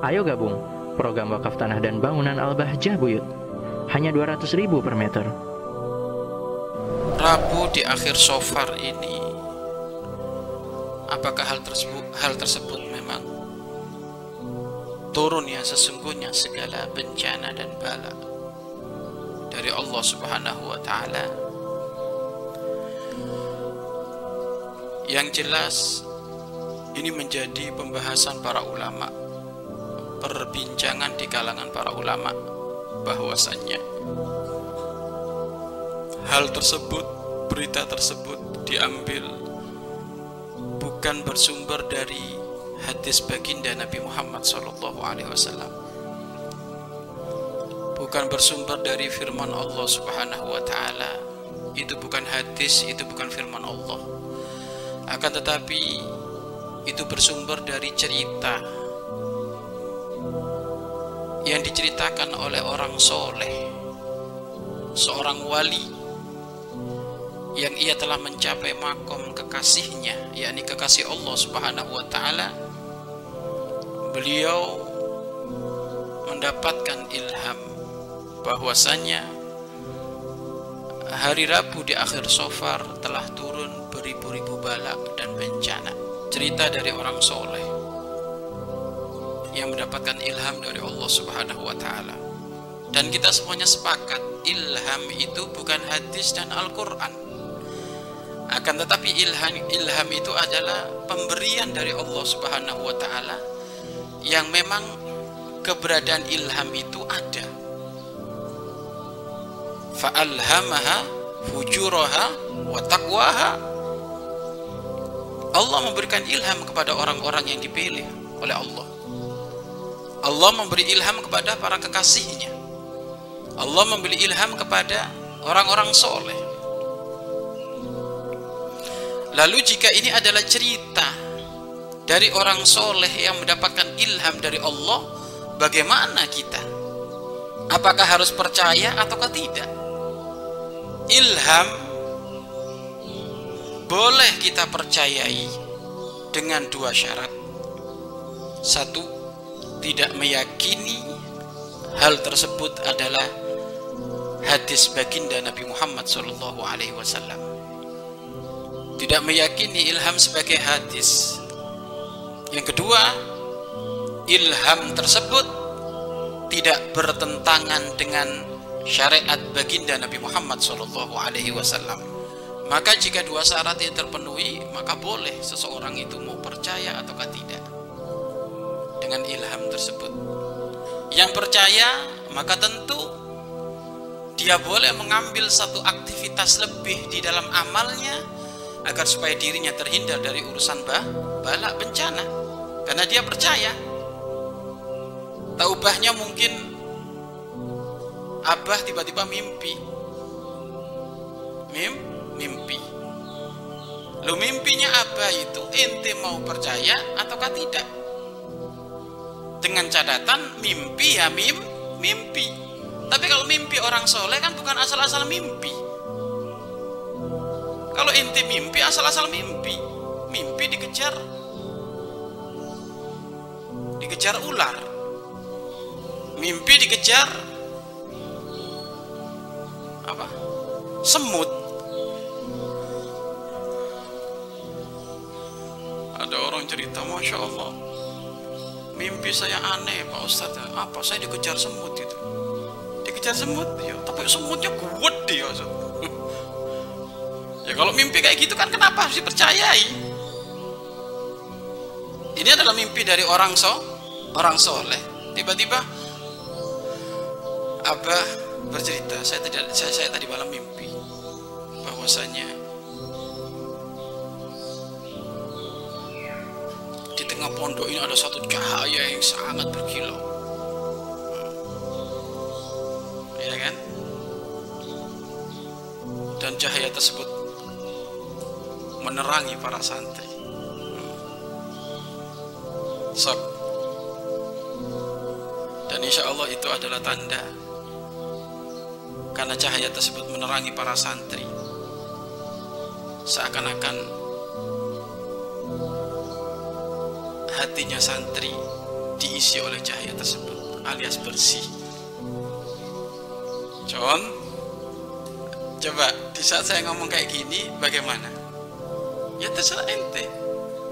Ayo gabung program wakaf tanah dan bangunan Al-Bahjah Buyut. Hanya 200 ribu per meter. Rabu di akhir sofar ini apakah hal tersebut hal tersebut memang turun ya sesungguhnya segala bencana dan bala dari Allah Subhanahu wa taala yang jelas ini menjadi pembahasan para ulama perbincangan di kalangan para ulama bahwasannya hal tersebut berita tersebut diambil bukan bersumber dari hadis baginda Nabi Muhammad wasallam. Bukan bersumber dari firman Allah Subhanahu wa taala. Itu bukan hadis itu bukan firman Allah. Akan tetapi itu bersumber dari cerita yang diceritakan oleh orang soleh seorang wali yang ia telah mencapai makom kekasihnya yakni kekasih Allah subhanahu wa ta'ala. Beliau mendapatkan ilham bahwasanya hari Rabu di akhir sofar telah turun beribu-ribu balak dan bencana. Cerita dari orang soleh yang mendapatkan ilham dari Allah Subhanahu wa taala. Dan kita semuanya sepakat ilham itu bukan hadis dan Al-Qur'an. Akan tetapi ilham ilham itu adalah pemberian dari Allah Subhanahu wa taala yang memang keberadaan ilham itu ada. Fa'alhamaha fujuraha wa taqwaha Allah memberikan ilham kepada orang-orang yang dipilih oleh Allah. Allah memberi ilham kepada para kekasihnya. Allah memberi ilham kepada orang-orang soleh. Lalu jika ini adalah cerita dari orang soleh yang mendapatkan ilham dari Allah, bagaimana kita? Apakah harus percaya ataukah tidak? Ilham boleh kita percayai dengan dua syarat. Satu, tidak meyakini hal tersebut adalah hadis baginda Nabi Muhammad Shallallahu Alaihi Wasallam. Tidak meyakini ilham sebagai hadis. Yang kedua, ilham tersebut tidak bertentangan dengan syariat baginda Nabi Muhammad Shallallahu Alaihi Wasallam maka jika dua syarat ini terpenuhi, maka boleh seseorang itu mau percaya ataukah tidak dengan ilham tersebut. Yang percaya, maka tentu dia boleh mengambil satu aktivitas lebih di dalam amalnya agar supaya dirinya terhindar dari urusan bah, balak bencana. Karena dia percaya. Taubahnya mungkin abah tiba-tiba mimpi. Mimpi mimpi. Lu mimpinya apa itu? Ente mau percaya ataukah tidak? Dengan catatan mimpi ya mim, mimpi. Tapi kalau mimpi orang soleh kan bukan asal-asal mimpi. Kalau ente mimpi asal-asal mimpi, mimpi dikejar, dikejar ular, mimpi dikejar apa? Semut ada orang cerita Masya Allah mimpi saya aneh Pak Ustadz. Apa? Saya dikejar semut itu. Dikejar semut? Ya tapi semutnya kuat dia ya kalau mimpi kayak gitu kan kenapa harus dipercayai? Ini adalah mimpi dari orang so orang soleh. Tiba-tiba Abah bercerita saya tidak saya, saya tadi malam mimpi. Bahwasanya tengah pondok ini ada satu cahaya yang sangat berkilau. Ya kan? Dan cahaya tersebut menerangi para santri. Sob. Dan insya Allah itu adalah tanda karena cahaya tersebut menerangi para santri seakan-akan hatinya santri diisi oleh cahaya tersebut alias bersih. John, coba di saat saya ngomong kayak gini bagaimana? Ya terserah ente.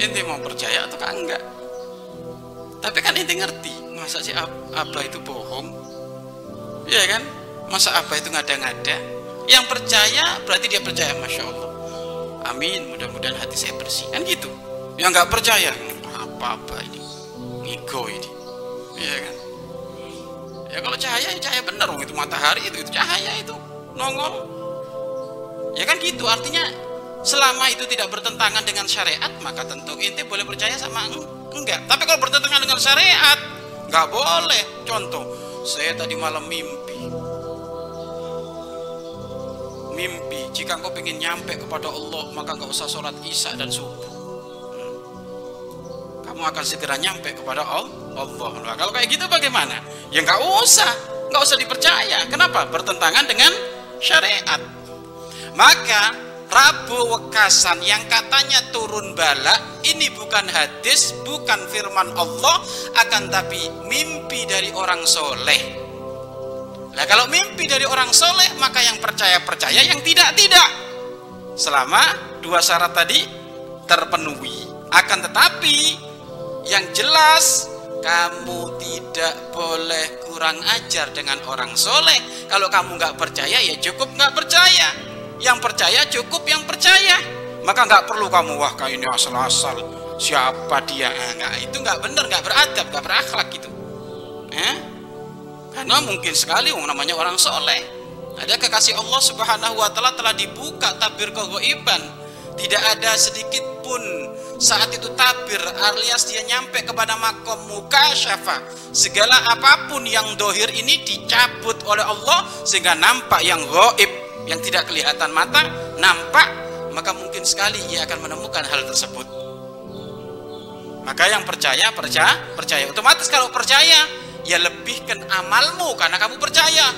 Ente mau percaya atau enggak? Tapi kan ente ngerti, masa si apa itu bohong? Iya kan? Masa apa itu ngada-ngada? Yang percaya berarti dia percaya, masya Allah. Amin. Mudah-mudahan hati saya bersih. Kan gitu. Yang nggak percaya, apa-apa ini, ngigo ini, iya kan? Ya kalau cahaya, ya cahaya benar, itu matahari itu, itu cahaya itu nongol. Ya kan gitu. Artinya selama itu tidak bertentangan dengan syariat, maka tentu inti boleh percaya sama enggak. Tapi kalau bertentangan dengan syariat, nggak boleh. Contoh, saya tadi malam mimpi. Mimpi, jika engkau ingin nyampe kepada Allah, maka nggak usah sholat isya dan subuh. Kamu akan segera nyampe kepada Allah. Nah, kalau kayak gitu bagaimana? Ya nggak usah, nggak usah dipercaya. Kenapa? Bertentangan dengan syariat. Maka Rabu Wekasan yang katanya turun bala ini bukan hadis, bukan firman Allah, akan tapi mimpi dari orang soleh. Nah kalau mimpi dari orang soleh maka yang percaya percaya, yang tidak tidak. Selama dua syarat tadi terpenuhi. Akan tetapi yang jelas kamu tidak boleh kurang ajar dengan orang soleh. Kalau kamu nggak percaya ya cukup nggak percaya. Yang percaya cukup yang percaya. Maka nggak perlu kamu wah kayak ini asal-asal. Siapa dia? Nggak. Itu nggak benar nggak beradab nggak berakhlak gitu. Eh? karena mungkin sekali namanya orang soleh ada kekasih Allah subhanahu wa ta'ala telah dibuka tabir kegoiban. Tidak ada sedikit pun saat itu tabir alias dia nyampe kepada makom muka syafa. Segala apa pun yang dohir ini dicabut oleh Allah sehingga nampak yang goib yang tidak kelihatan mata nampak maka mungkin sekali ia akan menemukan hal tersebut. Maka yang percaya percaya percaya. Otomatis kalau percaya ya lebihkan amalmu karena kamu percaya.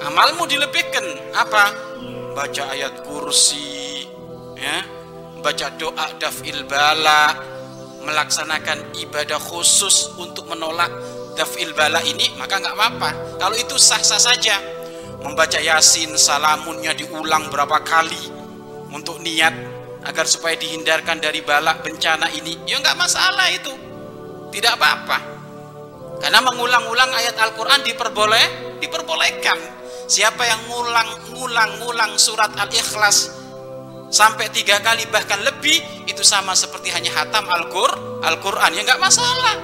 Amalmu dilebihkan apa? Baca ayat kursi ya baca doa dafil bala melaksanakan ibadah khusus untuk menolak dafil bala ini maka nggak apa-apa. Kalau itu sah-sah saja. Membaca yasin salamunnya diulang berapa kali untuk niat agar supaya dihindarkan dari balak bencana ini ya nggak masalah itu. Tidak apa-apa. Karena mengulang-ulang ayat Al-Quran diperboleh diperbolehkan. Siapa yang ngulang-ngulang-ngulang surat Al-Ikhlas sampai tiga kali bahkan lebih itu sama seperti hanya hatam Al-Qur'an Al ya nggak masalah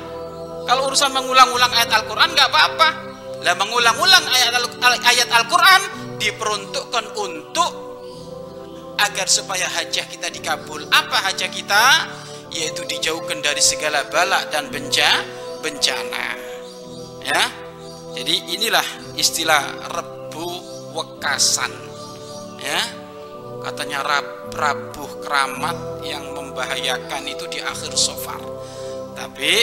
kalau urusan mengulang-ulang ayat Al-Quran nggak apa-apa lah mengulang-ulang ayat Al-Quran diperuntukkan untuk agar supaya hajah kita dikabul. Apa hajah kita? Yaitu dijauhkan dari segala balak dan benca, bencana. Ya. Jadi inilah istilah rebu wekasan. Ya. Katanya rab, rabuh keramat yang membahayakan itu di akhir sofar. Tapi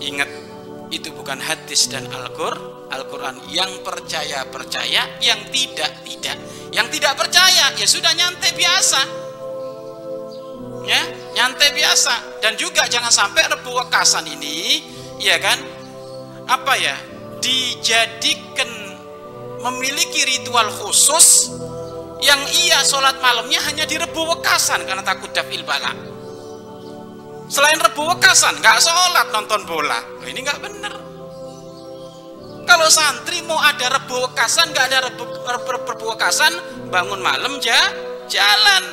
ingat itu bukan hadis dan Al-Qur'an Al-Quran. Yang percaya percaya yang tidak tidak. Yang tidak percaya ya sudah nyantai biasa. Ya nyantai biasa. Dan juga jangan sampai rebu wekasan ini ya kan? Apa ya? Dijadikan memiliki ritual khusus yang ia sholat malamnya hanya di rebu wekasan karena takut dafil bala selain rebu wekasan nggak sholat nonton bola ini nggak benar kalau santri mau ada rebu wekasan, nggak ada rebu, rebu wekasan, bangun malam ja, jalan.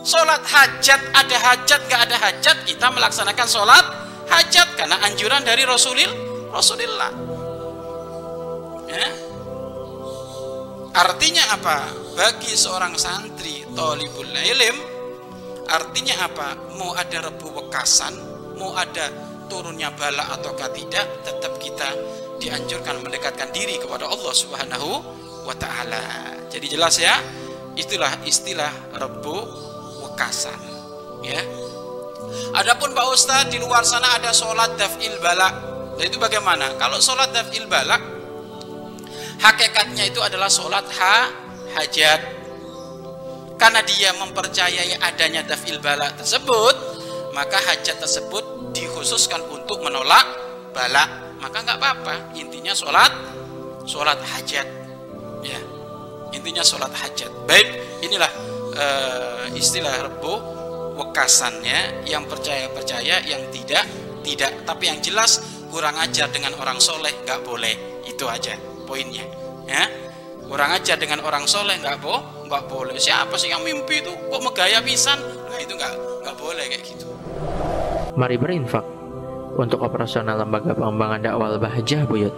Sholat hajat, ada hajat, nggak ada hajat, kita melaksanakan sholat hajat karena anjuran dari Rasulil, Rasulillah. Ya. Artinya apa? Bagi seorang santri tolibul ilim, artinya apa? Mau ada rebu wekasan, mau ada turunnya bala ataukah tidak tetap kita dianjurkan mendekatkan diri kepada Allah Subhanahu wa taala. Jadi jelas ya, itulah istilah rebu wekasan. Ya. Adapun Pak Ustadz di luar sana ada sholat daf'il bala. Nah itu bagaimana? Kalau sholat daf'il bala, hakikatnya itu adalah sholat ha hajat. Karena dia mempercayai adanya daf'il bala tersebut, maka hajat tersebut dikhususkan untuk menolak bala. Maka nggak apa-apa intinya sholat sholat hajat. Ya intinya sholat hajat. Baik inilah uh, istilah rebo wekasannya yang percaya percaya yang tidak tidak. Tapi yang jelas kurang ajar dengan orang soleh nggak boleh. Itu aja poinnya ya. Kurang ajar dengan orang soleh nggak boh nggak boleh. Siapa sih yang mimpi itu? Kok megaya pisan? Nah itu nggak nggak boleh kayak gitu. Mari berinfak untuk operasional lembaga pengembangan dakwah Bahjah Buyut